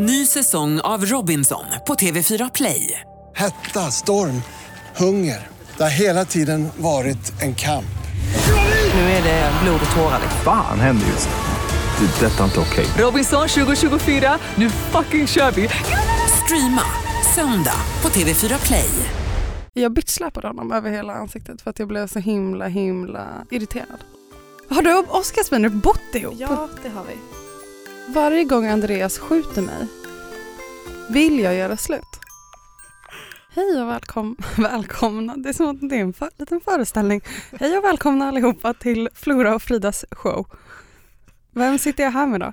Ny säsong av Robinson på TV4 Play. Hetta, storm, hunger. Det har hela tiden varit en kamp. Nu är det blod och tårar. Fan händer just nu. Det. är Detta är inte okej. Robinson 2024, nu fucking kör vi! Streama söndag på TV4 Play. Jag byxläpade honom över hela ansiktet för att jag blev så himla himla irriterad. Har du och Oscarsvänner bott ihop? Ja, det har vi. Varje gång Andreas skjuter mig vill jag göra slut. Hej och välkom välkomna. Det är som att det är en för liten föreställning. Hej och välkomna allihopa till Flora och Fridas show. Vem sitter jag här med då?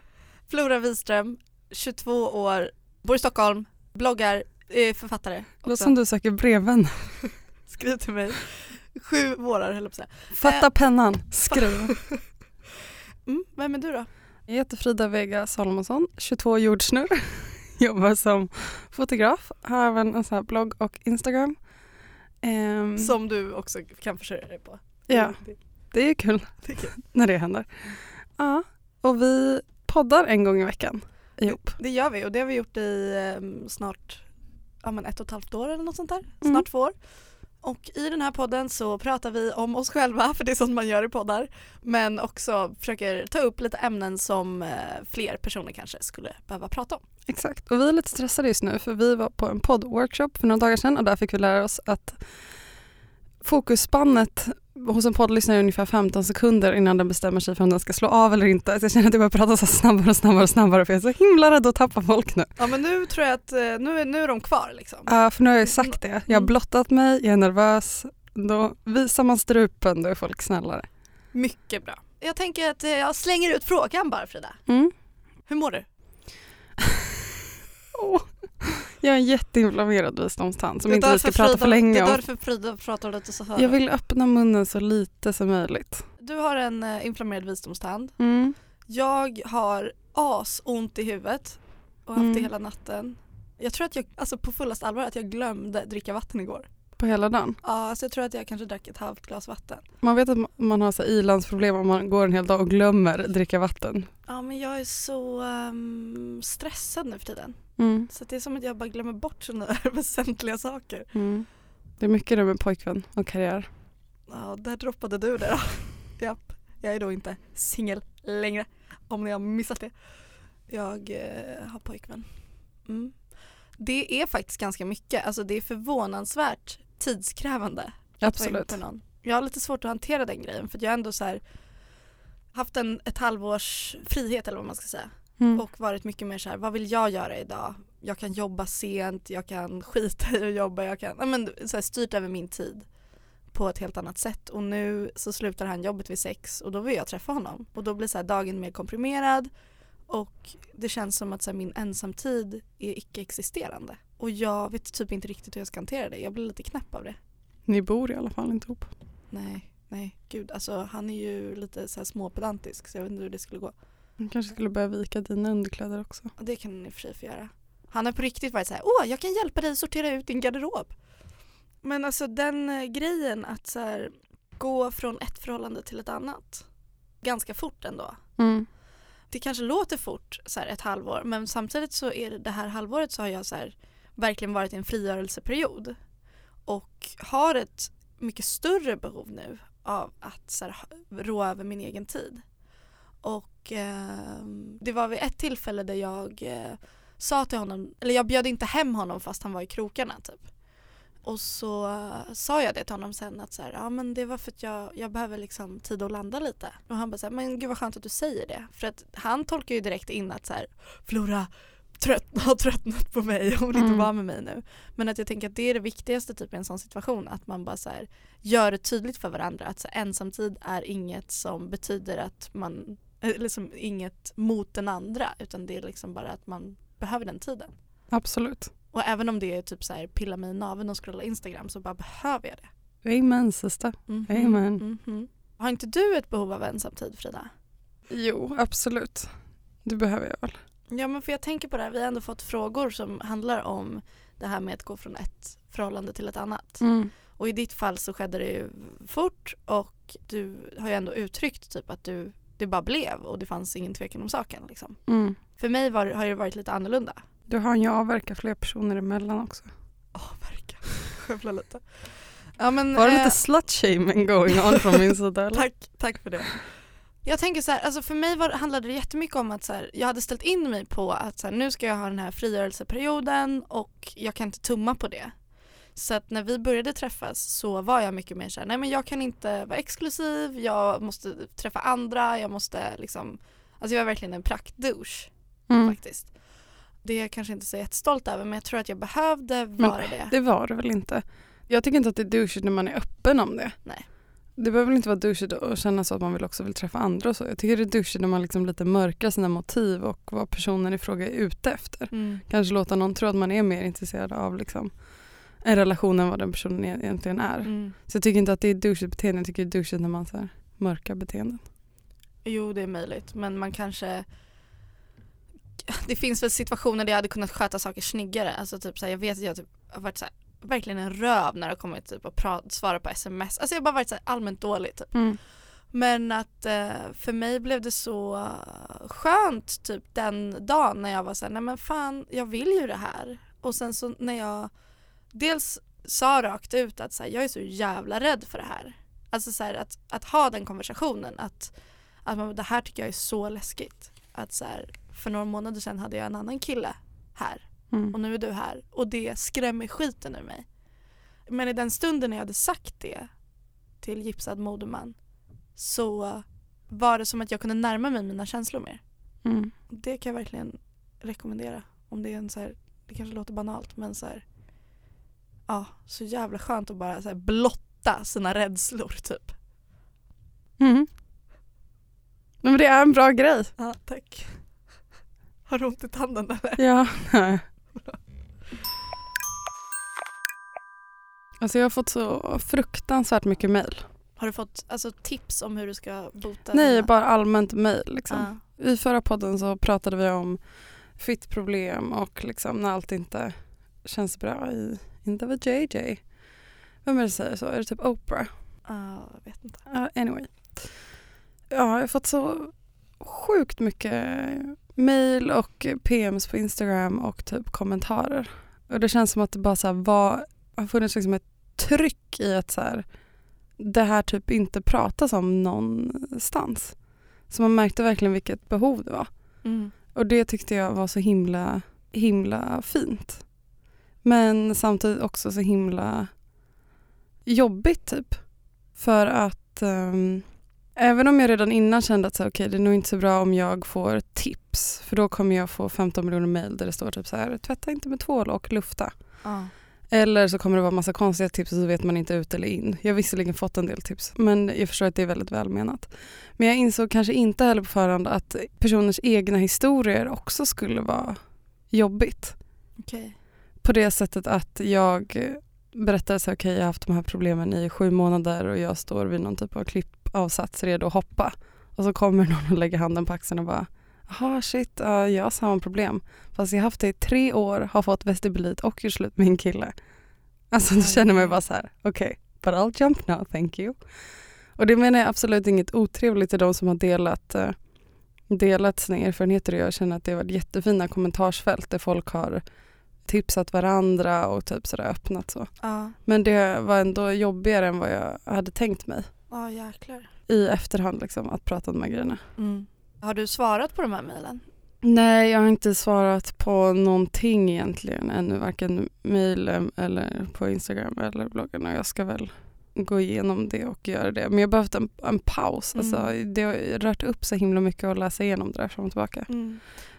Flora Wiström, 22 år, bor i Stockholm, bloggar, är författare. Det låter också. som du söker brevvän. Skriv till mig. Sju vårar höll jag på att säga. Fatta pennan, skriv. Mm, vem är du då? Jag heter Frida Vega Salomonsson, 22 jordsnurr. Jobbar som fotograf, har även en sån här blogg och Instagram. Ehm, Som du också kan försörja dig på. Ja, Det, det är kul det är kul. när det händer. Ja, och vi poddar en gång i veckan ihop. det gör vi och det har vi gjort i ehm, snart ja, men ett och ett halvt år eller något sånt där. Snart Mm. två år. Och i den här podden så pratar vi om oss själva, för det är sånt man gör i poddar. Men också försöker ta upp lite ämnen som eh, fler personer kanske skulle behöva prata om. Exakt, och vi är lite stressade just nu för vi var på en poddworkshop för några dagar sedan och där fick vi lära oss att fokusspannet hos en poddlyssnare är ungefär 15 sekunder innan den bestämmer sig för om den ska slå av eller inte. Så jag känner att jag börjar prata så snabbare och snabbare och snabbare för jag är så himla rädd att tappa folk nu. Ja men nu tror jag att eh, nu är, nu är de kvar liksom. Ja, för nu har jag ju sagt det. Jag har Mm. blottat mig, jag är nervös. Då visar man strupen, då är folk snällare. Mycket bra. Jag tänker att eh, jag slänger ut frågan bara Frida. Mm. Hur mår du? Åh. Jag är en jätteinflammerad visdomstand som Det inte vi ska prata Frida- för länge Det är om. därför Frida pratar lite så här. Jag vill öppna munnen så lite som möjligt. Du har en eh, inflammerad visdomstand. Mm. Jag har asont i huvudet och har haft det Mm. hela natten. Jag tror att jag, alltså på fullast allvar, att jag glömde dricka vatten igår. På hela dagen. Ja, alltså jag tror att jag kanske drack ett halvt glas vatten. Man vet att ma- man har så ilandsproblem om man går en hel dag och glömmer dricka vatten. Ja men jag är så ehm, stressad nu för tiden. Mm. Så det är som att jag bara glömmer bort sådana väsentliga saker. Mm. Det är mycket det med pojkvän och karriär. Ja, där droppade du det då. Japp, jag är då inte singel längre. Om ni har missat det. Jag eh, har pojkvän. Mm. Det är faktiskt ganska mycket. Alltså det är förvånansvärt tidskrävande. Absolut. någon. Jag har lite svårt att hantera den grejen för jag har ändå så här haft en, ett halvårs frihet eller vad man ska säga. Mm. Och varit mycket mer så här, vad vill jag göra idag? Jag kan jobba sent, jag kan skita i att jobba, jag kan ja, men, så här, styrt över min tid på ett helt annat sätt och nu så slutar han jobbet vid sex och då vill jag träffa honom och då blir så här, dagen mer komprimerad och det känns som att så här, min ensamtid är icke-existerande och jag vet typ inte riktigt hur jag ska hantera det, jag blir lite knäpp av det. Ni bor i alla fall inte ihop. Nej, nej, gud alltså han är ju lite så här småpedantisk så jag vet inte hur det skulle gå. Du kanske skulle börja vika dina underkläder också. Det kan ni i och för sig få göra. Han har på riktigt varit så här, åh jag kan hjälpa dig sortera ut din garderob. Men alltså den eh, grejen att så här, gå från ett förhållande till ett annat ganska fort ändå. Mm. Det kanske låter fort, så här, ett halvår, men samtidigt så är det, det här halvåret så har jag så här, verkligen varit i en frigörelseperiod och har ett mycket större behov nu av att så här, rå över min egen tid. Och eh, det var vid ett tillfälle där jag eh, sa till honom, eller jag bjöd inte hem honom fast han var i krokarna typ. Och så eh, sa jag det till honom sen att så här, ja men det var för att jag, jag behöver liksom tid att landa lite. Och han bara så här, men gud vad skönt att du säger det. För att han tolkar ju direkt in att så här, Flora trött, har tröttnat på mig och vill inte Mm. vara med mig nu. Men att jag tänker att det är det viktigaste typ i en sån situation. Att man bara så här, gör det tydligt för varandra att så här, ensamtid är inget som betyder att man, liksom inget mot den andra utan det är liksom bara att man behöver den tiden. Absolut. Och även om det är typ så här pilla mig i naveln och scrolla Instagram så bara behöver jag det. Amen sista. Mhm, Amen. mhm. Har inte du ett behov av ensamtid Frida? Jo, absolut. Det behöver jag väl. Ja men för jag tänker på det här, vi har ändå fått frågor som handlar om det här med att gå från ett förhållande till ett annat. Mm. Och i ditt fall så skedde det ju fort och du har ju ändå uttryckt typ att du, det bara blev och det fanns ingen tvekan om saken liksom. Mm. För mig var, har det varit lite annorlunda. Du har ju avverkat fler personer emellan också. Avverka, skövla lite. Ja, men, Var det eh, lite slut-shaming going on från min sida? Tack, tack för det. Jag tänker så här, alltså för mig var, handlade det jättemycket om att så här, jag hade ställt in mig på att så här, nu ska jag ha den här frigörelseperioden och jag kan inte tumma på det. Så att när vi började träffas så var jag mycket mer såhär, nej men jag kan inte vara exklusiv, jag måste träffa andra, jag måste liksom, alltså jag var verkligen en praktdouche Mm. faktiskt. Det är jag kanske inte så jättestolt över men jag tror att jag behövde vara det. Det var det väl inte. Jag tycker inte att det är douchigt när man är öppen om det. Nej. Det behöver väl inte vara douchigt att känna så att man vill också vill träffa andra och så. Jag tycker det är douchigt när man liksom lite mörkar sina motiv och vad personen i fråga är ute efter. Mm. Kanske låta någon tro att man är mer intresserad av liksom en relation än vad den personen e- egentligen är. Mm. Så jag tycker inte att det är douchigt beteende, jag tycker det är douchigt när man så här, mörkar beteenden. Jo det är möjligt men man kanske Det finns väl situationer där jag hade kunnat sköta saker snyggare. Alltså typ så här, jag vet att jag typ har varit så här, verkligen en röv när det kommit typ och pra- svara på sms. Alltså jag har bara varit så här allmänt dålig typ. Mm. Men att eh, för mig blev det så skönt typ den dagen när jag var såhär, nej men fan jag vill ju det här. Och sen så när jag dels sa rakt ut att så här, jag är så jävla rädd för det här. Alltså så här, att, att ha den konversationen att, att man, det här tycker jag är så läskigt. Att så här, för några månader sedan hade jag en annan kille här Mm. och nu är du här och det skrämmer skiten ur mig. Men i den stunden när jag hade sagt det till gipsad modeman så var det som att jag kunde närma mig mina känslor mer. Mm. Det kan jag verkligen rekommendera. Om det är en så här, det kanske låter banalt men så här, ja, så jävla skönt att bara så här blotta sina rädslor typ. Mm. Men det är en bra grej. Ja, tack. Har du ont i tanden eller? Ja. Alltså jag har fått så fruktansvärt mycket mail. Har du fått alltså, tips om hur du ska bota Nej, dina- bara allmänt mail. Liksom. Ja. I förra podden så pratade vi om fittproblem och liksom när allt inte känns bra i Inte var JJ. Vem är det som säger så? Är det typ Oprah? Ja, jag vet inte. Ja, anyway. Ja, jag har fått så sjukt mycket mail och PMs på Instagram och typ kommentarer. Och det känns som att det bara så var, har funnits liksom ett tryck i att så här, det här typ inte pratas om någonstans. Så man märkte verkligen vilket behov det var. Mm. Och det tyckte jag var så himla, himla fint. Men samtidigt också så himla jobbigt typ. För att ehm, även om jag redan innan kände att så, okej, det är nog inte så bra om jag får tips. För då kommer jag få 15 miljoner mail där det står typ så här, tvätta inte med tvål och lufta. Ja. Eller så kommer det vara massa konstiga tips och så vet man inte ut eller in. Jag har visserligen fått en del tips men jag förstår att det är väldigt välmenat. Men jag insåg kanske inte heller på förhand att personers egna historier också skulle vara jobbigt. Okej. På det sättet att jag berättar så här, okej jag har haft de här problemen i sju månader och jag står vid någon typ av klippavsats redo att hoppa. Och så kommer någon och lägger handen på axeln och bara Jaha shit, ja, jag har samma problem. Fast jag har haft det i tre år, har fått vestibulit och gjort slut med en kille. Alltså då känner man ju bara så här, okej, but I'll jump now, thank you. Och det menar jag absolut inget otrevligt till de som har delat, eh, delat sina erfarenheter och jag känner att det har varit jättefina kommentarsfält där folk har tipsat varandra och typ sådär öppnat så. Ja. Men det var ändå jobbigare än vad jag hade tänkt mig Ja, jäklar. i efterhand liksom, att prata om de här grejerna. Mm. Har du svarat på de här mejlen? Nej, jag har inte svarat på någonting egentligen ännu, varken mejl eller på Instagram eller bloggen och jag ska väl gå igenom det och göra det. Men jag har behövt en, en paus. Mm. Alltså, det har rört upp så himla mycket att läsa igenom det där fram och tillbaka.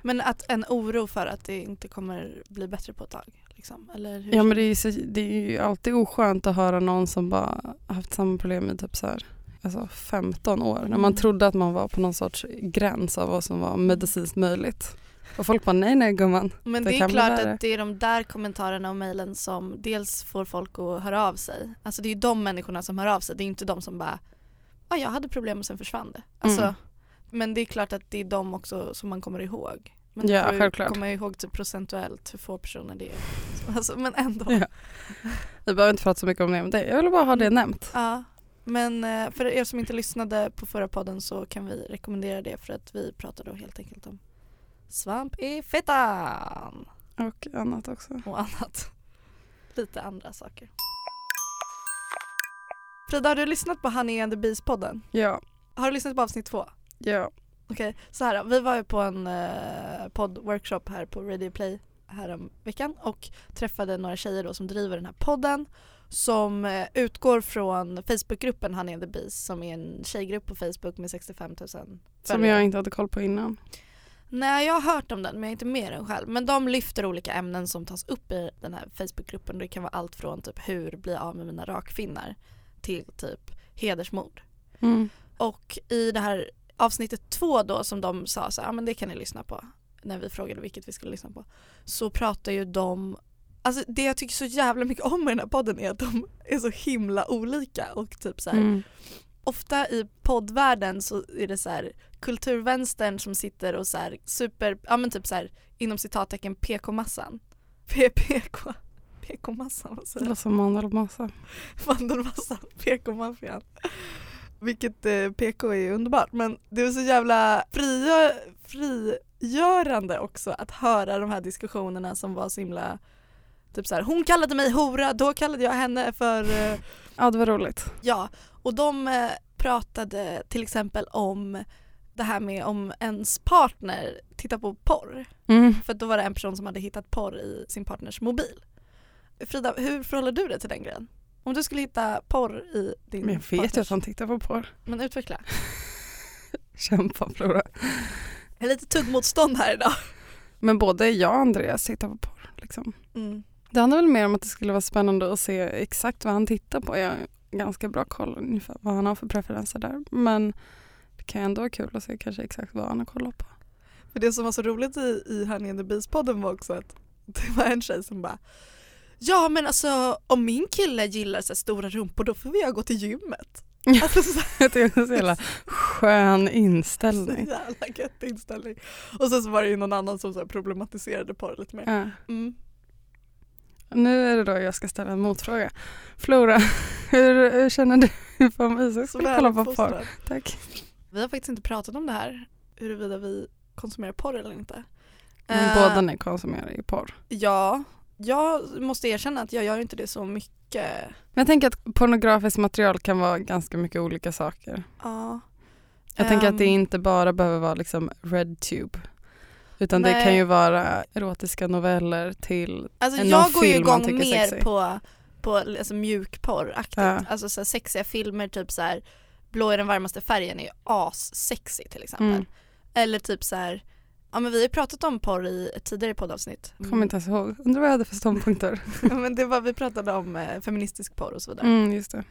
Men att en oro för att det inte kommer bli bättre på ett tag? Liksom. Eller hur Ja men det är, så, det är ju alltid oskönt att höra någon som bara haft samma problem i typ så här, alltså 15 år. När man Mm. trodde att man var på någon sorts gräns av vad som var medicinskt möjligt. Och folk bara nej nej gumman. Men Det det, är klart att det är de där kommentarerna och mejlen som dels får folk att höra av sig. Alltså det är ju de människorna som hör av sig, det är inte de som bara ja jag hade problem och sen försvann det. Alltså, Mm. Men det är klart att det är de också som man kommer ihåg. Men Ja, du självklart. komma ihåg typ procentuellt hur få personer det är. Alltså, men ändå. Ja. Vi behöver inte prata så mycket om det, men det, jag vill bara ha det nämnt. Ja, men eh, för er som inte lyssnade på förra podden så kan vi rekommendera det för att vi pratar då helt enkelt om svamp i fettan. Och annat också. och annat. Lite andra saker. Frida, har du lyssnat på Honey and the Bees-podden? Ja, Har du lyssnat på avsnitt två? ja. Okej, så här då. Vi var ju på en uh, podd-workshop här på Radio Play härom veckan och träffade några tjejer då som driver den här podden som eh, utgår från Facebookgruppen Honey and the Bees som är en tjejgrupp på Facebook med 65 000 Som följare. jag inte hade koll på innan. Nej, jag har hört om den men jag är inte med den själv. Men de lyfter olika ämnen som tas upp i den här Facebookgruppen. Det kan vara allt från typ hur bli av med mina rakfinnar till typ hedersmord. Mm. Och i det här avsnittet två då som de sa så ja men det kan ni lyssna på när vi frågade vilket vi skulle lyssna på så pratar ju de Alltså det jag tycker så jävla mycket om med den här podden är att de är så himla olika och typ så här, Mm. Ofta i poddvärlden så är det så här kulturvänstern som sitter och så här super, ja men typ så här inom citattecken PK-massan. PPK, PK-massan, vad Det säger jag? som mandelmassa. Mandelmassan, PK-maffian. Vilket eh, PK är underbart men det är så jävla fria, frigörande också att höra de här diskussionerna som var så himla Typ så här, hon kallade mig hora, då kallade jag henne för eh, Ja, det var roligt. Ja, och de eh, pratade till exempel om det här med om ens partner tittar på porr. Mm. För då var det en person som hade hittat porr i sin partners mobil. Frida, hur förhåller du dig till den grejen? Om du skulle hitta porr i din Men jag vet ju partners... att han tittar på porr. Men utveckla. Kämpa Flora. Jag är lite tuggmotstånd här idag. Men både jag och Andreas tittar på porr. Liksom. Mm. Det handlar väl mer om att det skulle vara spännande att se exakt vad han tittar på. Jag ganska bra koll ungefär vad han har för preferenser där. Men det kan ju ändå vara kul att se kanske exakt vad han har kollat på. För det som var så roligt i, i Honey and the Beast-podden var också att det var en tjej som bara Ja men alltså om min kille gillar så stora rumpor då får jag gå till gymmet. Alltså så Det är en så jävla skön Så inställning. jävla gött inställning. Och sen så var det ju någon annan som så problematiserade porr lite mer. Mm. Nu är det då jag ska ställa en motfråga. Flora, hur, hur känner du inför om Isak Så skulle kolla på porr? Tack. Vi har faktiskt inte pratat om det här, huruvida vi konsumerar porr eller inte. Men Eh, båda ni konsumerar ju porr. Ja, jag måste erkänna att jag gör inte det så mycket. Men jag tänker att pornografiskt material kan vara ganska mycket olika saker. Ja. Jag tänker att det Ehm, inte bara behöver vara liksom RedTube. Utan det Nej. kan ju vara erotiska noveller till Alltså än jag någon går ju man igång tycker mer sexy. på, på alltså mjukporraktigt. Ja. Alltså så här sexiga filmer, typ så här Blå är den varmaste färgen är ju as-sexy till exempel. Mm. Eller typ så här Ja men vi har ju pratat om porr i ett tidigare poddavsnitt. Kommer inte ens ihåg. Undrar vad jag hade för ståndpunkter. men det var, vi pratade om eh, feministisk porr och så vidare. Mm, just det.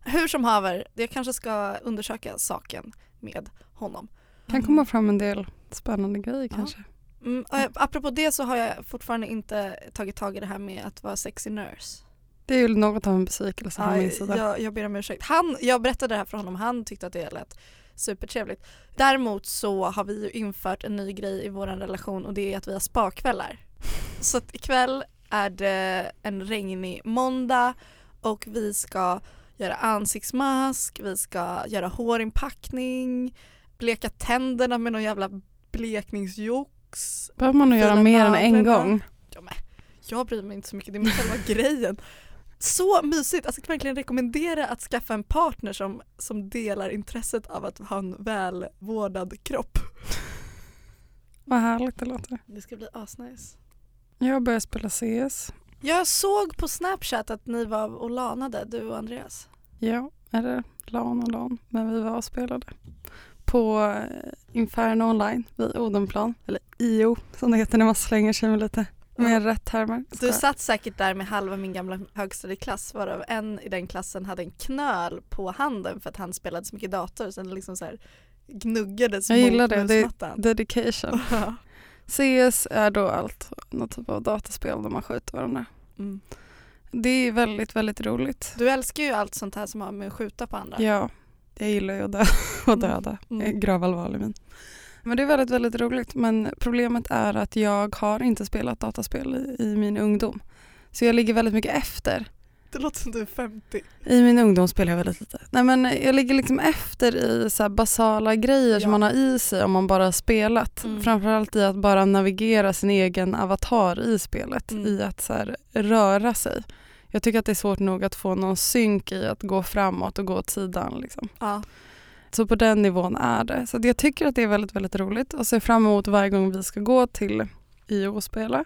Hur som haver, jag kanske ska undersöka saken med honom. Kan komma fram en del spännande grejer Ja. kanske. Mm, jag- apropå det så har jag fortfarande inte tagit tag i det här med att vara sexy nurse. Det är ju något av en besvikelse från min sida. jag, jag ber om ursäkt. Han, jag berättade det här för honom, han tyckte att det lät supertrevligt. Däremot så har vi ju infört en ny grej i vår relation och det är att vi har spakvällar. Så att ikväll är det en regnig måndag och vi ska göra ansiktsmask, vi ska göra hårinpackning, bleka tänderna med någon jävla blekningsjox. behöver man nog göra mer än en gång. Ja, men, jag bryr mig inte så mycket, det är själva grejen. Så mysigt, alltså jag kan verkligen rekommendera att skaffa en partner som, som delar intresset av att ha en välvårdad kropp. Vad härligt det låter. Det ska bli asnice. Jag börjar spela CS. Jag såg på snapchat att ni var och lanade, du och Andreas. Ja, eller LAN och LAN. Men vi var och spelade. På Inferno online vid Odenplan. Eller IO som det heter när man slänger sig med lite mer rätt termer. Du satt säkert där med halva min gamla högstadieklass varav en i den klassen hade en knöl på handen för att han spelade så mycket dator så den liksom så här gnuggades Jag gillar det. Det är dedication. Ja. CS är då allt, någon typ av dataspel där man skjuter varandra. Mm. Det är väldigt, väldigt roligt. Du älskar ju allt sånt här som har med att skjuta på andra. Ja, jag gillar ju att, dö döda. Mm. Jag är gravallvarlig min. Men det är väldigt, väldigt roligt. Men problemet är att jag har inte spelat dataspel i, i min ungdom. Så jag ligger väldigt mycket efter. Det låter som du är 50. I min ungdom spelade jag väldigt lite. Nej men jag ligger liksom efter i så basala grejer som Ja. man har i sig om man bara har spelat. Mm. Framförallt i att bara navigera sin egen avatar i spelet. Mm. I att så röra sig. Jag tycker att det är svårt nog att få någon synk i att gå framåt och gå åt sidan. Liksom. Ja. Så på den nivån är det. Så jag tycker att det är väldigt, väldigt roligt och ser fram emot varje gång vi ska gå till IO och spela.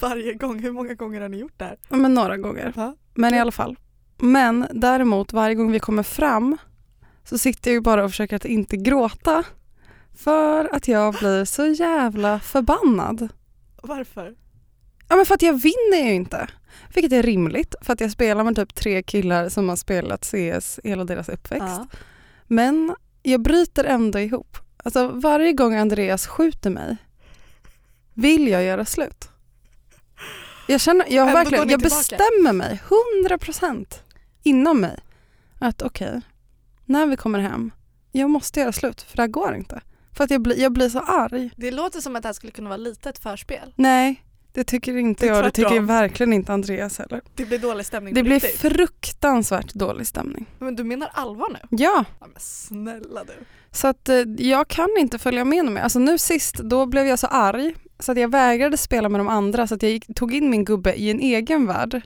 Varje gång, hur många gånger har ni gjort det här? Men några gånger. Ja. Men i alla fall. Men däremot varje gång vi kommer fram så sitter jag ju bara och försöker att inte gråta. För att jag blir så jävla förbannad. Varför? Ja men för att jag vinner ju inte. Vilket är rimligt för att jag spelar med typ tre killar som har spelat CS hela deras uppväxt. Ja. Men jag bryter ändå ihop. Alltså varje gång Andreas skjuter mig vill jag göra slut. Jag känner, jag, verkligen, jag tillbaka. bestämmer mig 100% inom mig att okej, när vi kommer hem, jag måste göra slut för det här går inte. För att jag, blir jag blir så arg. Det låter som att det här skulle kunna vara lite ett förspel. Nej, det tycker inte Det jag. Det tycker verkligen inte Andreas heller. Det blir dålig stämning Det blir fruktansvärt dålig stämning. Men du menar allvar nu? Ja, Ja, men snälla du. Så att eh, jag kan inte följa med mer. Alltså nu sist, då blev jag så arg så att jag vägrade spela med de andra så att jag gick, tog in min gubbe i en egen värld.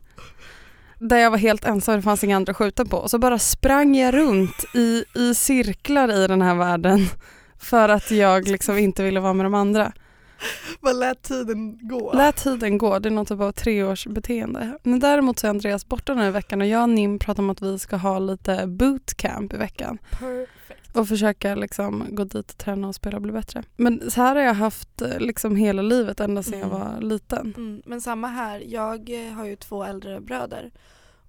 Där jag var helt ensam, det fanns inga andra att skjuta på. Och så bara sprang jag runt i, i cirklar i den här världen för att jag liksom inte ville vara med de andra. Vad lät tiden gå? Lät tiden gå, det är något typ av treårsbeteende. Men däremot så är Andreas borta nu i veckan och jag och Nim pratar om att vi ska ha lite bootcamp i veckan. Perfect. och försöka liksom gå dit och träna och spela och bli bättre. Men så här har jag haft eh, liksom hela livet ända sedan jag Mm. var liten. Mm, men samma här, jag eh, har ju två äldre bröder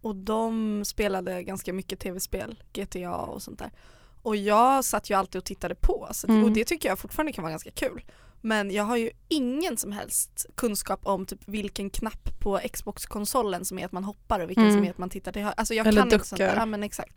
och de spelade ganska mycket tv-spel, GTA och sånt där. Och jag satt ju alltid och tittade på så att, Mm. och det tycker jag fortfarande kan vara ganska kul. Men jag har ju ingen som helst kunskap om typ vilken knapp på Xbox-konsolen som är att man hoppar och vilken Mm. som är att man tittar till höger. Alltså jag Eller kan inte sånt där. duckar. Ja men exakt.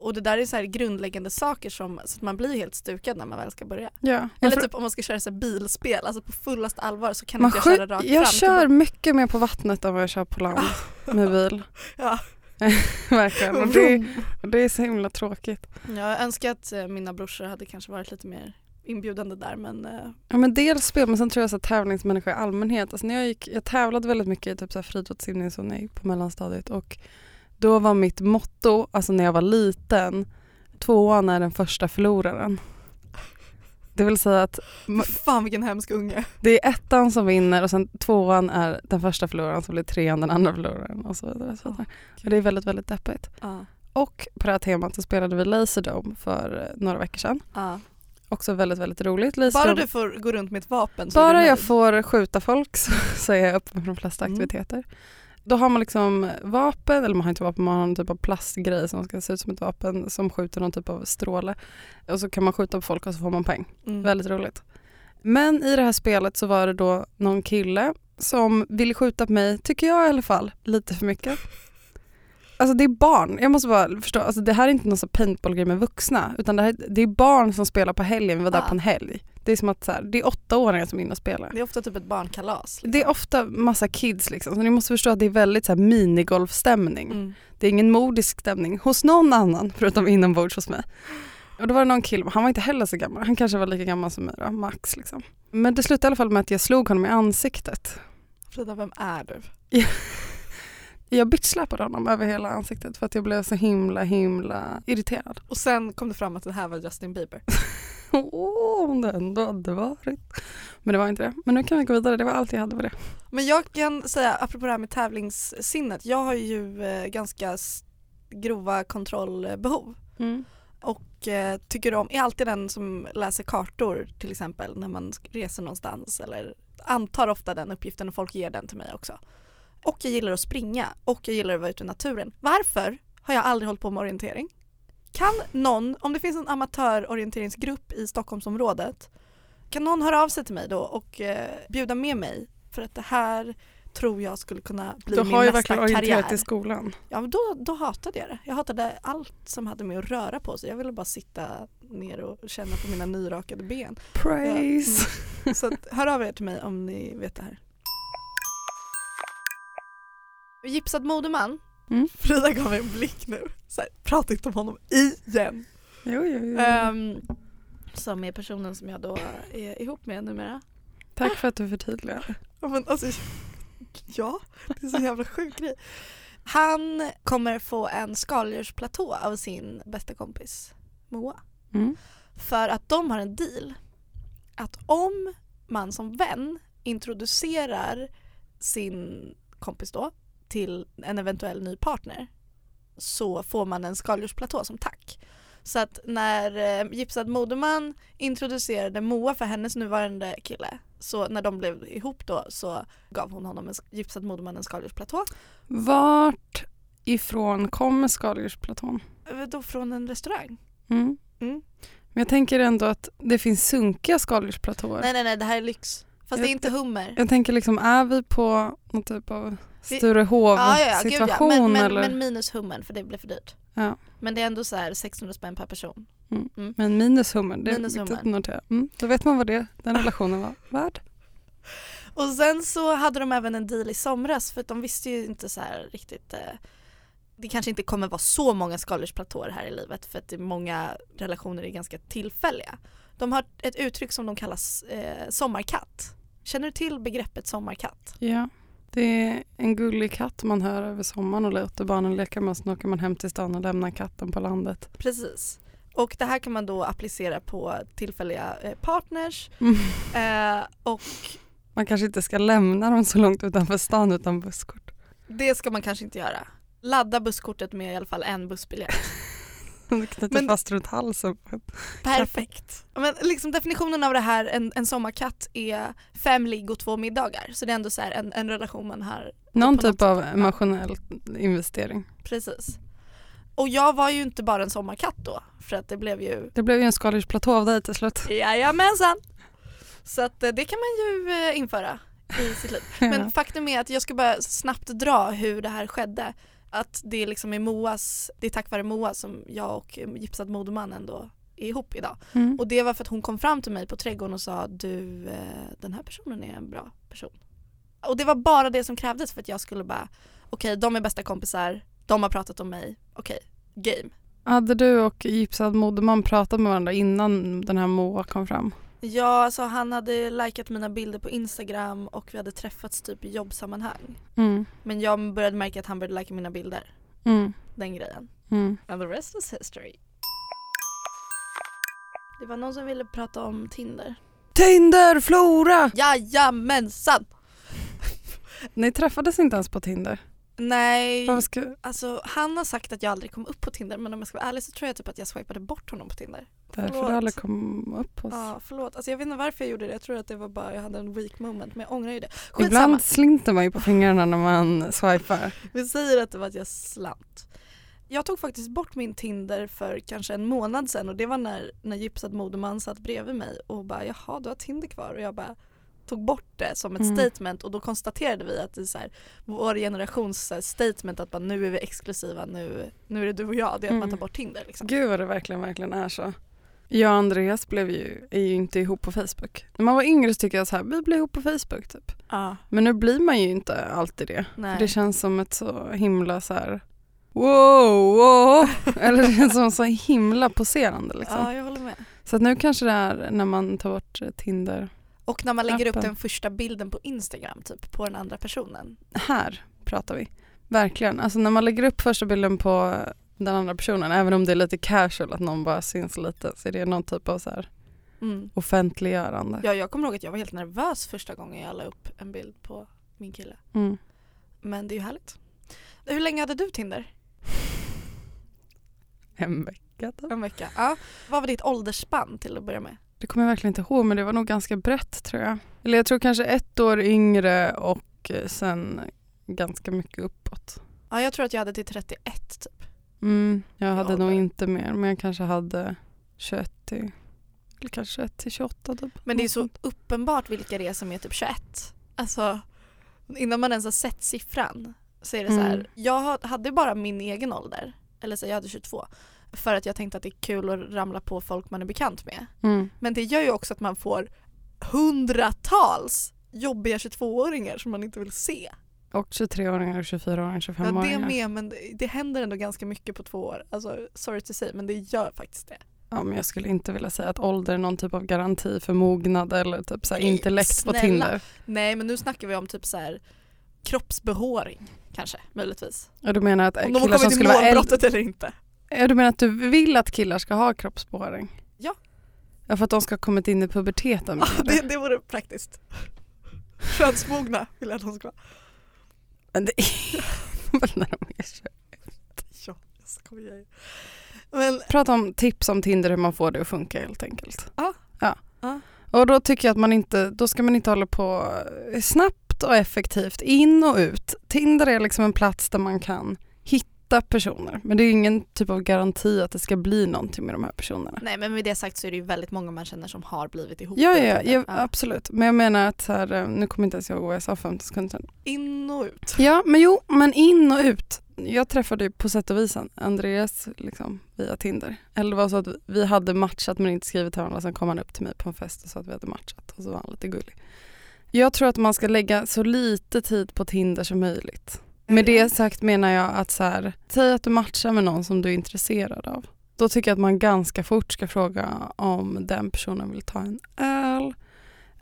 Och det där är så här grundläggande saker som, så att man blir helt stukad när man väl ska börja. Ja. Eller typ om man ska köra så bilspel, alltså på fullaste allvar så kan man inte jag köra rakt jag fram. kör mycket mer på vattnet än vad jag kör på land med bil. Ja. Verkligen. Och det, det är så himla tråkigt. Ja, jag önskar att eh, mina brorsor hade kanske varit lite mer inbjudande där men eh, Ja, men dels spel men sen tror jag så att tävlingsmänniskor i allmänhet. Alltså när jag, gick, jag tävlade väldigt mycket i typ så här friidrottssimning när jag gick på mellanstadiet och då var mitt motto, alltså när jag var liten, tvåan är den första förloraren. Det vill säga att fan vilken hemsk unge. det är ettan som vinner och sen tvåan är den första förloraren som blir trean den andra förloraren och så vidare. Och så vidare. Och det är väldigt, väldigt deppigt. Ja. Och på det här temat så spelade vi Laserdome för eh, några veckor sedan. Ja. Också väldigt, väldigt roligt. Bara Laserdome- du får gå runt med ett vapen så Bara jag får skjuta folk så, så är jag öppen för de flesta Mm. aktiviteter. Då har man liksom vapen, eller man har inte vapen, man har en typ av plastgrej som ska se ut som ett vapen som skjuter någon typ av stråle. Och så kan man skjuta på folk och så får man poäng. Mm. Väldigt roligt. Men i det här spelet så var det då någon kille som ville skjuta på mig, tycker jag i alla fall, lite för mycket. Alltså det är barn, jag måste bara förstå, alltså det här är inte någon paintball-grej med vuxna utan det, här, det är barn som spelar på helgen, vi var där Ah. på en helg. Det är som att så här, det är åttaåringar som är inne och spelar. Det är ofta typ ett barnkalas. Liksom. Det är ofta massa kids liksom, så ni måste förstå att det är väldigt så här minigolfstämning. Mm. Det är ingen modisk stämning hos någon annan förutom inombords hos mig. Och då var det någon kille, han var inte heller så gammal, han kanske var lika gammal som mig då, max liksom. Men det slutade i alla fall med att jag slog honom i ansiktet. Frida, vem är du? Jag bitchsläpade honom över hela ansiktet för att jag blev så himla himla irriterad. Och sen kom det fram att det här var Justin Bieber. Åh, om det ändå hade varit. Men det var inte det. Men nu kan vi gå vidare, det var allt jag hade på det. Men jag kan säga, apropå det här med tävlingssinnet, jag har ju eh, ganska grova kontrollbehov. Och eh, tycker om, är alltid den som läser kartor till exempel när man reser någonstans eller antar ofta den uppgiften och folk ger den till mig också. Och jag gillar att springa och jag gillar att vara ute i naturen. Varför har jag aldrig hållit på med orientering? Kan någon, om det finns en amatörorienteringsgrupp i Stockholmsområdet, kan någon höra av sig till mig då och eh, bjuda med mig? För att det här tror jag skulle kunna bli Du min har ju nästa verkligen orienterat karriär. i skolan. Ja men då, då hatade jag det. Jag hatade allt som hade med att röra på sig. Jag ville bara sitta ner och känna på mina nyrakade ben. Praise! Mm. Så att, hör av er till mig om ni vet det här. Gipsad modeman Mm. Frida gav mig en blick nu. Så här, prata inte om honom igen. Jo, jo, jo. Ehm, som är personen som jag då är ihop med numera. Tack för att du förtydligar. Ja, men alltså, ja, det är så jävla sjuk grej. Han kommer få en skaldjursplatå av sin bästa kompis Moa. Mm. För att de har en deal. Att om man som vän introducerar sin kompis då till en eventuell ny partner så får man en skaldjursplatå som tack. Så att när eh, Gipsad Modeman introducerade Moa för hennes nuvarande kille så när de blev ihop då så gav hon honom en Gipsad Modeman en skaldjursplatå. Vart ifrån kommer skaldjursplatån? Eh, Då från en restaurang. Mm. Mm. Men jag tänker ändå att det finns sunkiga skaldjursplatåer. Nej nej nej det här är lyx. Fast Jag- det är inte hummer. Jag tänker liksom, är vi på någon typ av Vi- Sturehov Ja, ja, ja, Men, men, men minus hummern för det blir för dyrt. Ja. Men det är ändå så här 600 spänn per person. Men minus hummer, det är Minus viktigt hummer. att notera. Mm. Då vet man vad det, den relationen var värd. Och sen så hade de även en deal i somras för de visste ju inte så här riktigt eh, det kanske inte kommer vara så många skaldjursplatåer här i livet för att många relationer är ganska tillfälliga. De har ett uttryck som de kallar eh, sommarkatt. Känner du till begreppet sommarkatt? Ja. Det är en gullig katt man hör över sommaren och låter barnen leka med. Sen åker man hem till stan och lämnar katten på landet. Precis. Och det här kan man då applicera på tillfälliga eh, partners Mm. eh, och Man kanske inte ska lämna dem så långt utanför stan utan busskort. det ska man kanske inte göra. Ladda busskortet med i alla fall en bussbiljett. Knyter Men- fast runt halsen. Perfekt. Men liksom definitionen av det här, en, en sommarkatt, är fem ligg och två middagar. Så det är ändå så en, en relation man har. Någon typ av sätt. emotionell investering. Precis. Och jag var ju inte bara en sommarkatt då, för att det blev ju Det blev ju en skaldjursplatå av dig till slut. Jajamensan! Så att eh, det kan man ju eh, införa i sitt liv. Men faktum är att jag ska bara snabbt dra hur det här skedde. Att det liksom är Moas, det är tack vare Moa som jag och eh, Gipsad Modeman ändå är ihop idag. Mm. Och det var för att hon kom fram till mig på trädgården och sa du eh, den här personen är en bra person. Och det var bara det som krävdes för att jag skulle bara okej de är bästa kompisar, de har pratat om mig, okej game. Hade du och Gipsad Modeman pratat med varandra innan den här Moa kom fram? Ja alltså han hade likat mina bilder på Instagram och vi hade träffats typ i jobbsammanhang. Mm. Men jag började märka att han började lika mina bilder, Mm. den grejen. Mm. And the rest is history. Det var någon som ville prata om Tinder. Tinder, Flora! Jajamensan! Ni träffades inte ens på Tinder. Nej, ska... Alltså han har sagt att jag aldrig kom upp på Tinder men om jag ska vara ärlig så tror jag typ att jag swipade bort honom på Tinder. Därför Förlåt. du aldrig kom upp hos... Ja förlåt, alltså jag vet inte varför jag gjorde det. Jag tror att det var bara jag hade en weak moment men jag ångrar ju det. Skitsamma, Ibland slinter man ju på fingrarna när man swipar. vi säger att det var att jag slant. Jag tog faktiskt bort min Tinder för kanske en månad sedan och det var när, när Gipsad Modeman satt bredvid mig och bara jaha du har Tinder kvar och jag bara tog bort det som ett Mm. statement och då konstaterade vi att det är så här, vår generations här, statement att bara, nu är vi exklusiva, nu, nu är det du och jag, det är att man Mm. tar bort Tinder liksom. Gud vad det verkligen, verkligen är så. Jag och Andreas blev ju, är ju inte ihop på Facebook. När man var yngre så tyckte jag så här, vi blir ihop på Facebook typ. Ja, Men nu blir man ju inte alltid det. Det känns som ett så himla så här wow, wow. Eller det känns som så himla poserande liksom. Ja, jag håller med. Så att nu kanske det är när man tar bort eh, Tinder. Och när man lägger upp Appen. den första bilden på Instagram typ på den andra personen. Här pratar vi. Verkligen. Alltså när man lägger upp första bilden på den andra personen, även om det är lite casual att någon bara syns lite, så är det någon typ av så här Mm. offentliggörande. Ja, jag kommer ihåg att jag var helt nervös första gången jag la upp en bild på min kille. Mm. Men det är ju härligt. Hur länge hade du Tinder? En vecka typ. En vecka? Ja. Vad var ditt åldersspann till att börja med? Det kommer jag verkligen inte ihåg men det var nog ganska brett tror jag. Eller jag tror kanske ett år yngre och eh, sen ganska mycket uppåt. Ja, jag tror att jag hade till 31 typ. Mm, jag hade nog ålder. inte mer men jag kanske hade 21 till, eller kanske 21 till 28 typ. Men det är så sånt. uppenbart vilka det är som är typ 21. Alltså, innan man ens har sett siffran så är det så här. Mm. Jag ha- hade bara min egen ålder, eller så jag hade 22. För att jag tänkte att det är kul att ramla på folk man är bekant med. Mm. Men det gör ju också att man får hundratals jobbiga 22-åringar som man inte vill se. Och 23-åringar, 24-åringar, Ja, 25-åringar. det med men det, det händer ändå ganska mycket på två år. Alltså sorry to say men det gör faktiskt det. Ja, men jag skulle inte vilja säga att ålder är någon typ av garanti för mognad eller typ så här Nej, intellekt på snälla. Tinder. Nej men nu snackar vi om typ så här kroppsbehåring kanske möjligtvis. Ja, du menar att Om de har killar som kommit till skulle vara äldre, målbrottet eller inte. Ja, du menar att du vill att killar ska ha kroppsbehåring? Ja. Ja, för att de ska ha kommit in i puberteten. Ja, det, det vore praktiskt. Könsmogna vill jag att de ska vara. Men det är väl när de är tjugo. Ja, jag skojar ju. Men Prata om tips om Tinder hur man får det att funka helt enkelt. Ja. ja. Ja. Och då tycker jag att man inte, då ska man inte hålla på eh, snabbt och effektivt in och ut. Tinder är liksom en plats där man kan hitta personer men det är ingen typ av garanti att det ska bli någonting med de här personerna. nej men med det sagt så är det ju väldigt många man känner som har blivit ihop. Ja, ja, ja, absolut. Men jag menar att här, eh, nu kommer inte ens jag ihåg vad jag sa för 50 sekunder sedan. In och ut. Ja, men jo, men in och ut. Jag träffade ju på sätt och vis Andreas liksom, via Tinder. Eller det var så att vi hade matchat men inte skrivit till varandra. Sen kom han upp till mig på en fest och sa att vi hade matchat och så var han lite gullig. Jag tror att man ska lägga så lite tid på Tinder som möjligt. Med det sagt menar jag att så här, säg att du matchar med någon som du är intresserad av. Då tycker jag att man ganska fort ska fråga om den personen vill ta en öl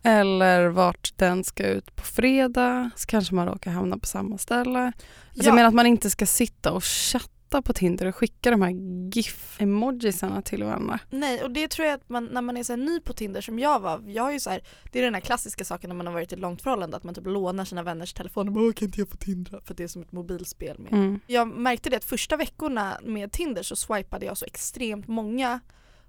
eller vart den ska ut på fredag. Så kanske man råkar hamna på samma ställe. Alltså Ja. Jag menar att man inte ska sitta och chatta på Tinder och skicka de här GIF-emojisarna till varandra. Nej och det tror jag att man, när man är så ny på Tinder som jag var, jag har ju så här, det är den här klassiska saken när man har varit i ett långt förhållande att man typ lånar sina vänners telefoner och bara "Åh, kan inte jag få Tindra? För det är som ett mobilspel med. Mm. Jag märkte det att första veckorna med Tinder så swipade jag så extremt många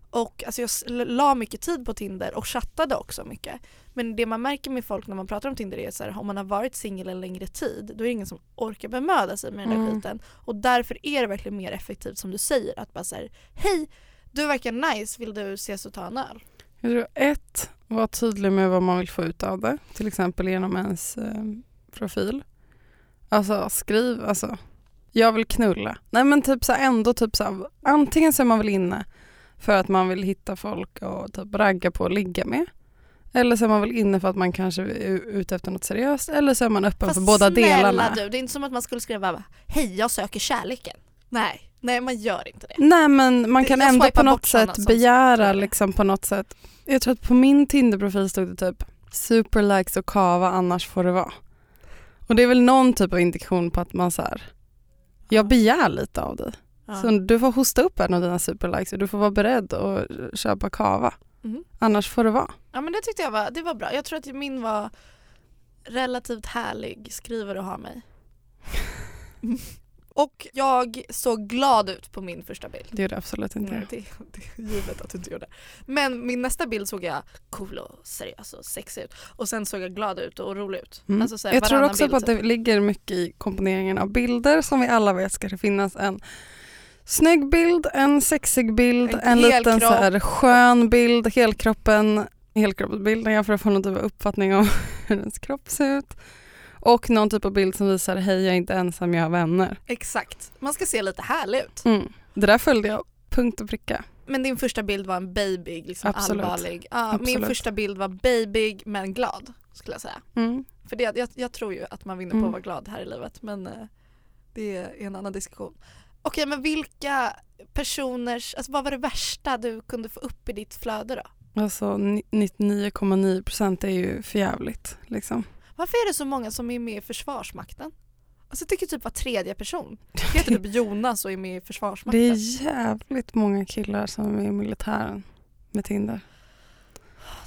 och alltså jag la mycket tid på Tinder och chattade också mycket. Men det man märker med folk när man pratar om Tinder är här, om man har varit singel en längre tid då är det ingen som orkar bemöda sig med den där Mm. skiten. Och därför är det verkligen mer effektivt som du säger att bara säga hej du verkar nice, vill du ses och ta en öl? Jag tror ett, var tydlig med vad man vill få ut av det. Till exempel genom ens eh, profil. Alltså skriv, alltså jag vill knulla. Nej men typ så här, ändå typ så här, antingen så är man väl inne för att man vill hitta folk och typ ragga på och ligga med. Eller så är man väl inne för att man kanske är ute efter något seriöst eller så är man öppen för båda snälla delarna. du, det är inte som att man skulle skriva hej jag söker kärleken. Nej, nej man gör inte det. Nej men man Det- kan ändå på något sätt begära liksom på något sätt. Jag tror att på min Tinder-profil stod det typ superlikes och kava annars får det vara. Och det är väl någon typ av indikation på att man så här, jag begär lite av dig. Ja. Så du får hosta upp en av dina superlikes och du får vara beredd att köpa kava. Mhm. Annars får det vara. Ja men det tyckte jag var, det var bra. Jag tror att min var relativt härlig skrivare att ha mig. Och jag såg glad ut på min första bild. Det gjorde jag absolut inte. Nej, det, det är givet att du inte gjorde. Men min nästa bild såg jag cool och seriös och sexig ut. Och sen såg jag glad ut och rolig ut. Mm. Alltså så här, jag tror också bild på att typ. det ligger mycket i komponeringen av bilder. Som vi alla vet ska det finnas en snygg bild, en sexig bild, En en, liten så här skön bild, helkroppen, helkroppsbilden för att få någon typ av uppfattning om hur ens kropp ser ut. Och någon typ av bild som visar hej jag är inte ensam, jag har vänner. Exakt. Man ska se lite härlig ut. Mm. Det där följde jag punkt och pricka. Men din första bild var en baby, liksom Absolut. allvarlig. Ja, min Absolut. första bild var baby men glad skulle jag säga. Mm. För det, jag, jag tror ju att man vinner på Mm. att vara glad här i livet men eh, det är en annan diskussion. Okej men vilka personers, alltså vad var det värsta du kunde få upp i ditt flöde då? Alltså ni- 99,9% är ju förjävligt liksom. Varför är det så många som är med i Försvarsmakten? Alltså jag tycker typ var tredje person heter typ Jonas och är med i Försvarsmakten. Det är jävligt många killar som är i militären med Tinder.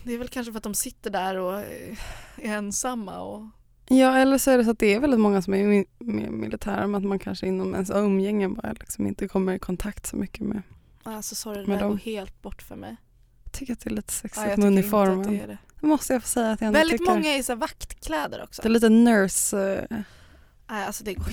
Det är väl kanske för att de sitter där och är ensamma och Ja eller så är det så att det är väldigt många som är med med i militären men att man kanske inom ens umgänge bara liksom inte kommer i kontakt så mycket med. alltså sorry det där går helt bort för mig. Jag tycker att det är lite Ja, sexigt jag med uniformen. det det. Det måste jag få säga att jag Väldigt tycker. många är i så vaktkläder också. Det är lite nurse. Nej alltså det går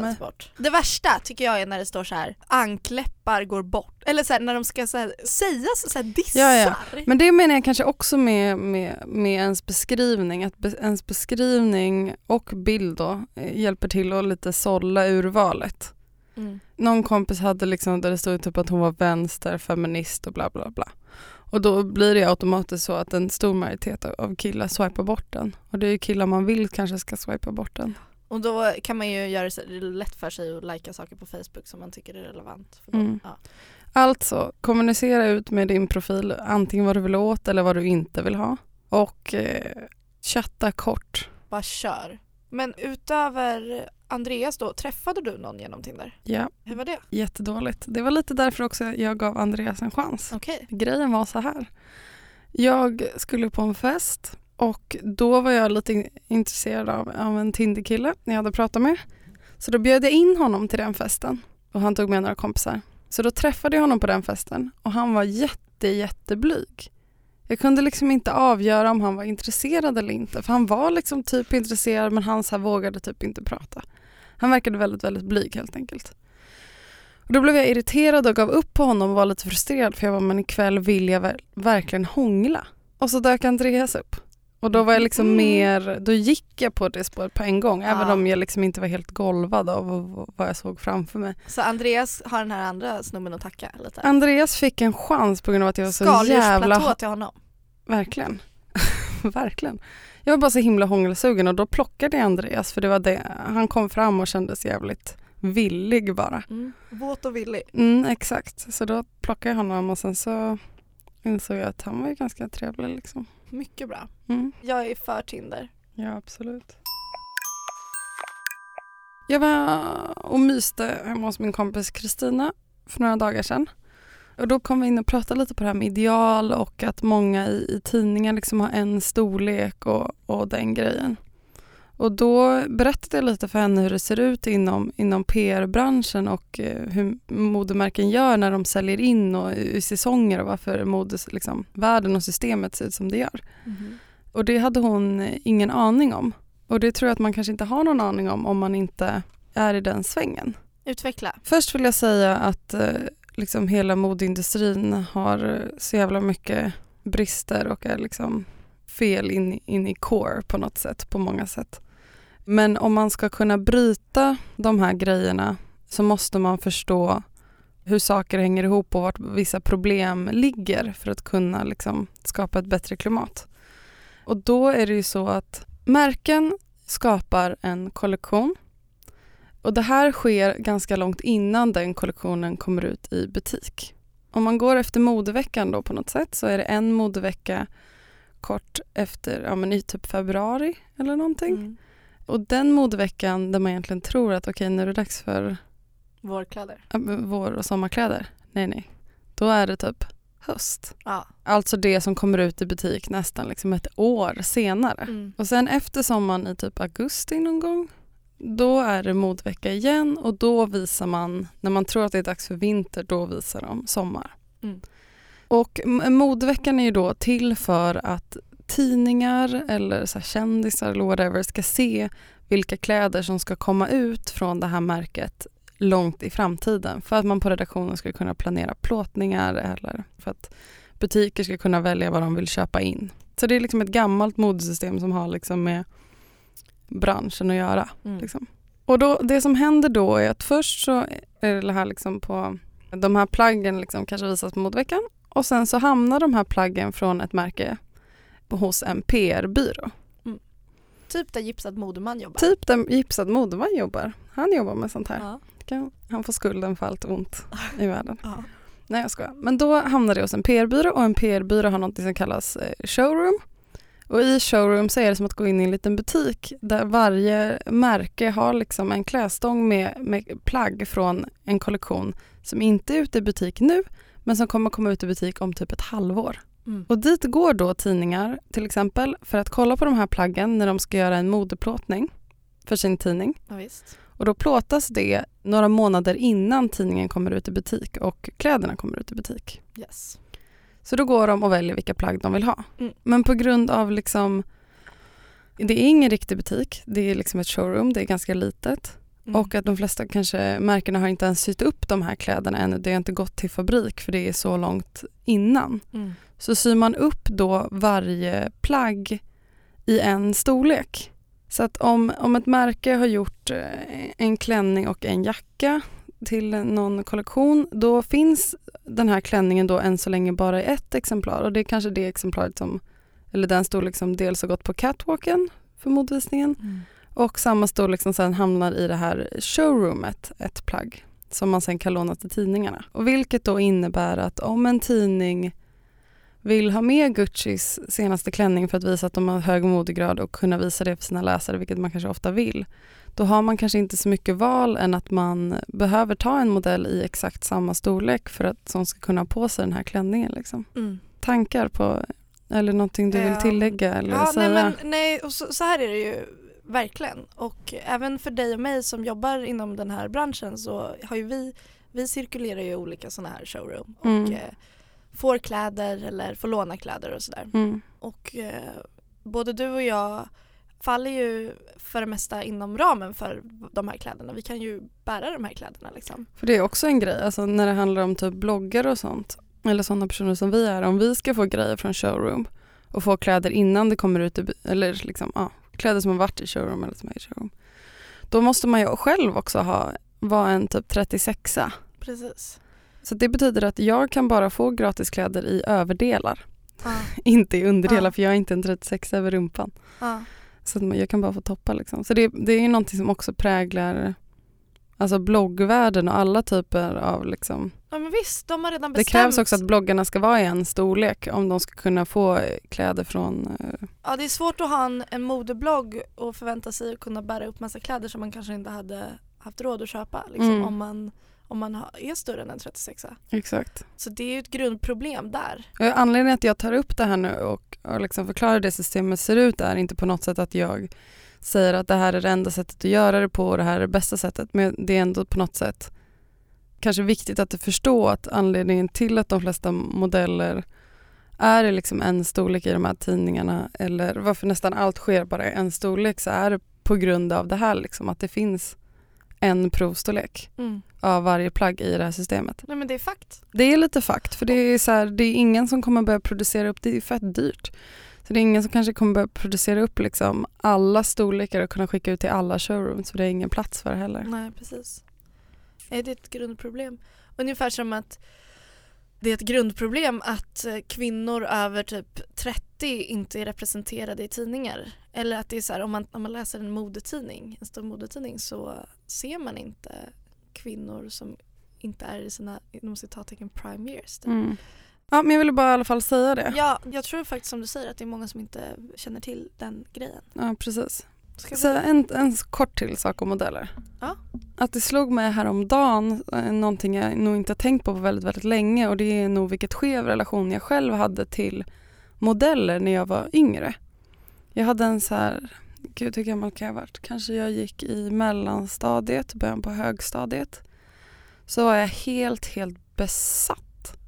mig. helt bort. Det värsta tycker jag är när det står så här ankläppar går bort. Eller så här, när de ska så här, säga så, så här dissar. Ja, ja. Men det menar jag kanske också med, med, med ens beskrivning. Att be, ens beskrivning och bild då eh, hjälper till att lite sålla urvalet. Mm. någon kompis hade liksom där det stod typ att hon var vänster, feminist och bla bla bla. Och då blir det automatiskt så att en stor majoritet av- av killar swipar bort den. Och det är ju killar man vill kanske ska swipa bort den. Och då kan man ju göra det lätt för sig att lajka saker på Facebook som man tycker är relevant. Mm. Ja. Alltså, kommunicera ut med din profil antingen vad du vill åt eller vad du inte vill ha. Och eh, chatta kort. Bara kör. Men utöver Andreas då, träffade du någon genom Tinder? Ja, Hur var det? jättedåligt. Det var lite därför också jag gav Andreas en chans. Okej. Grejen var så här. Jag skulle på en fest och då var jag lite intresserad av, av en Tinder-kille jag hade pratat med. Så då bjöd jag in honom till den festen och han tog med några kompisar. Så då träffade jag honom på den festen och han var jätte, jätteblyg. Jag kunde liksom inte avgöra om han var intresserad eller inte för han var liksom typ intresserad men han så här vågade typ inte prata. Han verkade väldigt, väldigt blyg helt enkelt. Och då blev jag irriterad och gav upp på honom och var lite frustrerad för jag var men ikväll vill jag ver- verkligen hångla. Och så dök Andreas upp. Och då var jag liksom Mm. mer, då gick jag på det spåret på en gång även Ja. om jag liksom inte var helt golvad av vad jag såg framför mig. Så Andreas har den här andra snubben att tacka lite? Andreas fick en chans på grund av att jag var så jävla... Skaldjursplatå till honom? Verkligen. Verkligen. Jag var bara så himla hångelsugen och då plockade jag Andreas för det var det, han kom fram och kändes jävligt villig bara. Mm. Våt och villig. Mm, exakt, så då plockade jag honom och sen så insåg jag att han var ju ganska trevlig liksom. Mycket bra. Mm. Jag är för Tinder. Ja, absolut. Jag var och myste hemma hos min kompis Kristina för några dagar sedan. Och då kom vi in och pratade lite på det här med ideal och att många i, i tidningar liksom har en storlek och, och den grejen. Och då berättade jag lite för henne hur det ser ut inom, inom PR-branschen och eh, hur modemärken gör när de säljer in och i säsonger och varför modes, liksom, världen och systemet ser ut som det gör. Och det hade hon eh, ingen aning om. Och det tror jag att man kanske inte har någon aning om om man inte är i den svängen. Utveckla. Först vill jag säga att eh, liksom hela modeindustrin har så jävla mycket brister och är liksom fel in, in i core på något sätt, på många sätt. Men om man ska kunna bryta de här grejerna så måste man förstå hur saker hänger ihop och vart vissa problem ligger för att kunna liksom skapa ett bättre klimat. Och då är det ju så att märken skapar en kollektion och det här sker ganska långt innan den kollektionen kommer ut i butik. Om man går efter modeveckan då på något sätt så är det en modevecka kort efter, ja men i typ februari eller någonting. Mm. Och den modeveckan där man egentligen tror att okej nu är det dags för Vårkläder. vår och sommarkläder. Nej nej, då är det typ höst. Ja. Alltså det som kommer ut i butik nästan liksom ett år senare. Mm. Och sen efter sommaren i typ augusti någon gång, då är det modvecka igen och då visar man, när man tror att det är dags för vinter, då visar de sommar. Mm. Och m- modeveckan är ju då till för att tidningar eller så kändisar eller whatever ska se vilka kläder som ska komma ut från det här märket långt i framtiden för att man på redaktionen ska kunna planera plåtningar eller för att butiker ska kunna välja vad de vill köpa in. Så det är liksom ett gammalt modesystem som har liksom med branschen att göra. Mm. Liksom. Och då, det som händer då är att först så är det här liksom på de här plaggen liksom kanske visas på modeveckan och sen så hamnar de här plaggen från ett märke hos en PR-byrå. Typ där gipsad modeman jobbar. Typ där gipsad modeman jobbar. Han jobbar med sånt här. Ja. Kan, han får skulden för allt ont i världen. Ja. Nej jag skojar. Men då hamnar det hos en PR-byrå och en PR-byrå har något som kallas eh, showroom. Och i showroom så är det som att gå in i en liten butik där varje märke har liksom en klädstång med, med plagg från en kollektion som inte är ute i butik nu men som kommer komma ut i butik om typ ett halvår. Mm. Och dit går då tidningar till exempel för att kolla på de här plaggen när de ska göra en modeplåtning för sin tidning. Ja, visst. Och då plåtas det några månader innan tidningen kommer ut i butik och kläderna kommer ut i butik. Yes. Så då går de och väljer vilka plagg de vill ha. Mm. Men på grund av liksom, det är ingen riktig butik, det är liksom ett showroom, det är ganska litet. Mm. Och att de flesta kanske märkena har inte ens sytt upp de här kläderna ännu, det har inte gått till fabrik för det är så långt innan. Mm. Så syr man upp då varje plagg i en storlek. Så att om, om ett märke har gjort eh, en klänning och en jacka till någon kollektion, då finns den här klänningen då än så länge bara i ett exemplar och det är kanske det exemplaret som, eller den storlek som dels har gått på catwalken för modvisningen Mm. Och samma storlek som sen hamnar i det här showroomet, ett plagg som man sen kan låna till tidningarna. Och vilket då innebär att om en tidning vill ha med Guccis senaste klänning för att visa att de har hög modegrad och kunna visa det för sina läsare, vilket man kanske ofta vill, då har man kanske inte så mycket val än att man behöver ta en modell i exakt samma storlek för att som ska kunna ha på sig den här klänningen. Liksom. Mm. Tankar på, eller någonting du vill Ehm, tillägga eller Ja, säga? nej, men, nej och så, så här är det ju verkligen. Och även för dig och mig som jobbar inom den här branschen så har ju vi, vi cirkulerar ju olika sådana här showroom och Mm. eh, får kläder eller får låna kläder och sådär. Mm. Och eh, både du och jag faller ju för det mesta inom ramen för de här kläderna. Vi kan ju bära de här kläderna liksom. För det är också en grej, alltså när det handlar om typ bloggare och sånt, eller sådana personer som vi är, om vi ska få grejer från showroom och få kläder innan det kommer ut, eller liksom, ja, kläder som har varit i showroom eller som är i showroom, då måste man ju själv också ha, vara en typ 36a. Precis. Så det betyder att jag kan bara få gratiskläder i överdelar, Ja. inte i underdelar Ja. för jag är inte en 36 över rumpan. Ja. Så att jag kan bara få toppar liksom. Så det, det är ju någonting som också präglar alltså bloggvärlden och alla typer av liksom. Ja men visst, de har redan Det bestämt. krävs också att bloggarna ska vara i en storlek om de ska kunna få eh, kläder från eh, Ja det är svårt att ha en, en modeblogg och förvänta sig att kunna bära upp massa kläder som man kanske inte hade haft råd att köpa liksom, Mm. om man, om man är större än en 36 Exakt. Så det är ju ett grundproblem där. Anledningen att jag tar upp det här nu och, och liksom förklarar hur det systemet ser ut är inte på något sätt att jag säger att det här är det enda sättet att göra det på och det här är det bästa sättet. Men det är ändå på något sätt kanske viktigt att du förstår att anledningen till att de flesta modeller är i liksom en storlek i de här tidningarna eller varför nästan allt sker bara i en storlek så är det på grund av det här liksom att det finns en provstorlek av varje plagg i det här systemet. Nej men det är fakt. Det är lite fakt för det är, så här, det är ingen som kommer börja producera upp, det är fett dyrt. Så det är ingen som kanske kommer börja producera upp liksom alla storlekar och kunna skicka ut till alla showrooms för det är ingen plats för det heller. Nej precis. Nej, det är ett grundproblem. Ungefär som att det är ett grundproblem att eh, kvinnor över typ 30 inte är representerade i tidningar. Eller att det är så här, om man, om man läser en modetidning, en stor modetidning så ser man inte kvinnor som inte är i sina inom citattecken prime years. typ. Mm. Ja men jag ville bara i alla fall säga det. Ja, jag tror faktiskt som du säger att det är många som inte känner till den grejen. Ja precis. Ska vi... Så en, en kort till sak om modeller. Ja. Att det slog mig häromdagen, eh, någonting jag nog inte tänkt på på väldigt, väldigt länge och det är nog vilket skev relation jag själv hade till modeller när jag var yngre. Jag hade en så här, gud hur gammal kan jag ha varit? Kanske jag gick i mellanstadiet, början på högstadiet. Så var jag helt, helt besatt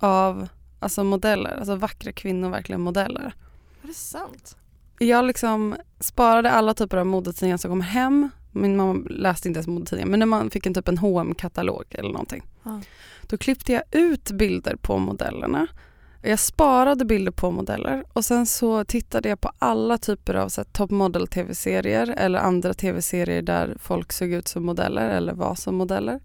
av alltså modeller, alltså vackra kvinnor, verkligen modeller. Är det sant? Jag liksom sparade alla typer av modetidningar som kom hem. Min mamma läste inte ens modetidningar men när man fick en typ en hm katalog eller någonting. Ja. Då klippte jag ut bilder på modellerna. Jag sparade bilder på modeller och sen så tittade jag på alla typer av så top model tv-serier eller andra tv-serier där folk såg ut som modeller eller var som modeller.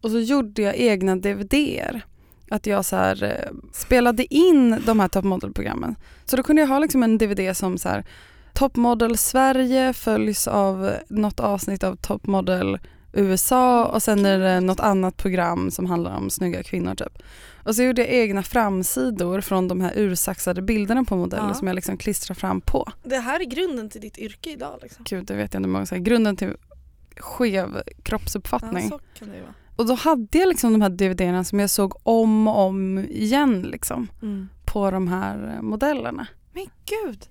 Och så gjorde jag egna dvd-er. Att jag så här, eh, spelade in de här top model-programmen. Så då kunde jag ha liksom en dvd som så här Top Model Sverige följs av något avsnitt av Top Model USA och sen är det något annat program som handlar om snygga kvinnor typ. Och så gjorde jag egna framsidor från de här ursaxade bilderna på modeller Ja. som jag liksom klistrade fram på. Det här är grunden till ditt yrke idag liksom. Gud, det vet jag inte många säger. Grunden till skev kroppsuppfattning. Ja, så kan det ju vara. Och då hade jag liksom de här dvd som jag såg om och om igen liksom på de här eh, modellerna. Men gud,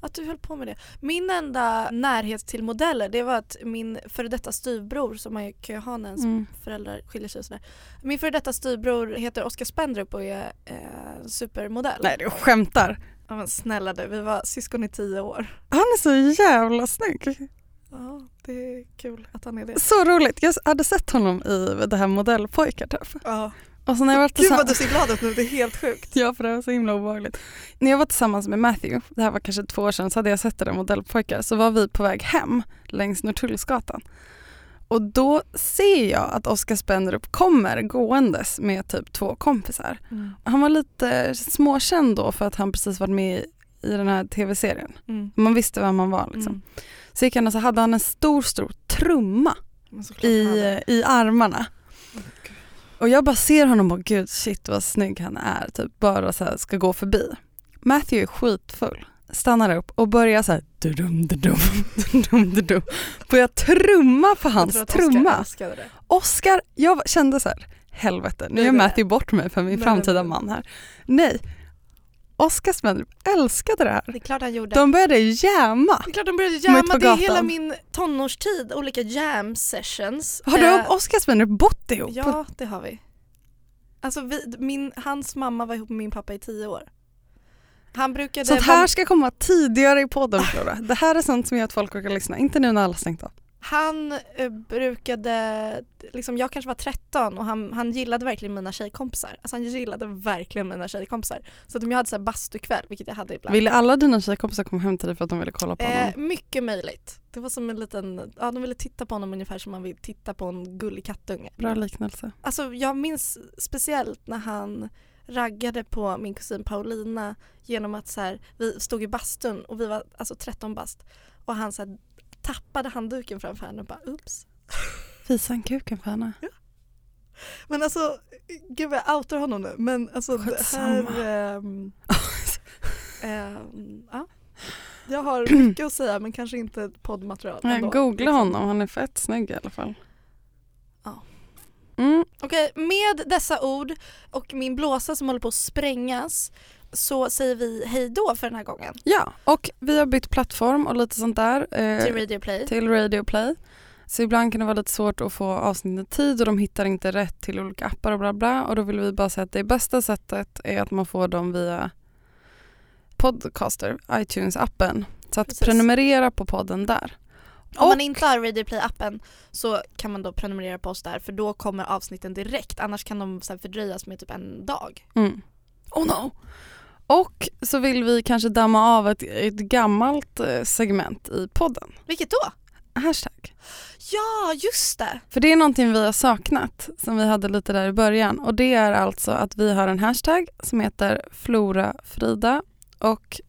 att du höll på med det. Min enda närhet till modeller det var att min före detta styvbror som man kan ju ha när ens Mm. föräldrar skiljer sig och sådär. Min före detta styvbror heter Oskar Spendrup och är eh, supermodell. Nej, du skämtar. Ja, men snälla du, vi var syskon i tio år. Han är så jävla snygg. Ja, det är kul att han är det. Så roligt. Jag hade sett honom i det här modellpojkar typ. Ja. Och så när jag var Gud vad du ser glad ut nu, det är helt sjukt. Ja, för det var så himla obehagligt. När jag var tillsammans med Matthew, det här var kanske två år sedan, så hade jag sett det där modellpojkar. Så var vi på väg hem längs Norrtullsgatan. Och då ser jag att Oskar Spenderup kommer gåendes med typ två kompisar. Han var lite småkänd då för att han precis varit med i den här tv-serien. Mm. Man visste vem man var liksom. Mm. Så gick han och så hade han en stor, stor trumma i, i armarna. Och jag bara ser honom och gud shit vad snygg han är, typ bara så här ska gå förbi. Matthew är skitfull, stannar upp och börjar så här dudum, dudum, dudum, dudum. Börjar trumma på Jag hans tror att Oscar trumma. det. Oscar, jag kände så här, helvete nu gör. Matthew bort mig för min Nej, framtida nej. man här. Nej, Oscar Spendrup älskade det här. Det är klart han gjorde. De började jamma. Det är klart de började på det är hela min tonårstid, olika jam sessions. Har du Eh, och Oscar Spendrup bott ihop? Ja, det har vi. Alltså vi, min, hans mamma var ihop med min pappa i tio år. Han brukade... Sånt här ska komma tidigare i podden Flora. Det här är sånt som gör att folk orkar lyssna, inte nu när alla stängt av. Han eh, brukade, liksom, jag kanske var 13 och han, han gillade verkligen mina tjejkompisar. Alltså han gillade verkligen mina tjejkompisar. Så att om jag hade så här bastukväll, vilket jag hade ibland. Ville alla dina tjejkompisar komma hem till dig för att de ville kolla på honom? Eh, mycket möjligt. Det var som en liten, ja de ville titta på honom ungefär som man vill titta på en gullig kattunge. Bra liknelse. Alltså jag minns speciellt när han raggade på min kusin Paulina genom att så här, vi stod i bastun och vi var alltså 13 bast och han så här, tappade handduken framför henne och bara oops. Visa en kuken för henne. Men alltså, gud jag outar honom nu men alltså det här... Ehm, ehm, ja. Jag har mycket att säga men kanske inte poddmaterial. Nej, ändå, googla liksom. honom, han är fett snygg i alla fall. Ja. Mm. Okej, med dessa ord och min blåsa som håller på att sprängas så säger vi hej då för den här gången Ja, och vi har bytt plattform och lite sånt där. eh, till Radio Play. till Radio Play. Så ibland kan det vara lite svårt att få avsnitten i tid och de hittar inte rätt till olika appar och bla bla. Och då vill vi bara säga att det bästa sättet är att man får dem via Podcaster, iTunes-appen. Så att Precis. prenumerera på podden där. Om man Och- inte har Radio Play-appen så kan man då prenumerera på oss där för då kommer avsnitten direkt annars kan de fördröjas med typ en dag. Mm. Oh no! Och så vill vi kanske damma av ett, ett gammalt eh, segment i podden. Vilket då? Hashtag. Ja, just det! För det är någonting vi har saknat som vi hade lite där i början och det är alltså att vi har en hashtag som heter FloraFrida och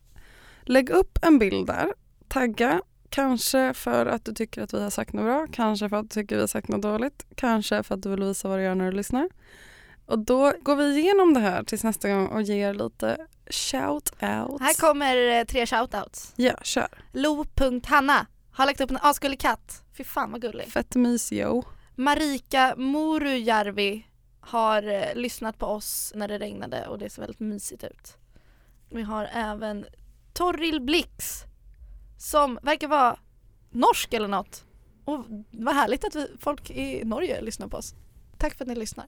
lägg upp en bild där, tagga, kanske för att du tycker att vi har sagt något bra, kanske för att du tycker vi har sagt något dåligt, kanske för att du vill visa vad du gör när du lyssnar. Och då går vi igenom det här tills nästa gång och ger lite shout-outs. Här kommer eh, tre shoutouts. Ja, kör. Lo.Hanna har lagt upp en asgullig katt. Fy fan vad gullig. Fett mys, yo. Marika Morujärvi har eh, lyssnat på oss när det regnade och det ser väldigt mysigt ut. Vi har även Torril Blix som verkar vara norsk eller något. Och vad härligt att vi, folk i Norge lyssnar på oss. Tack för att ni lyssnar.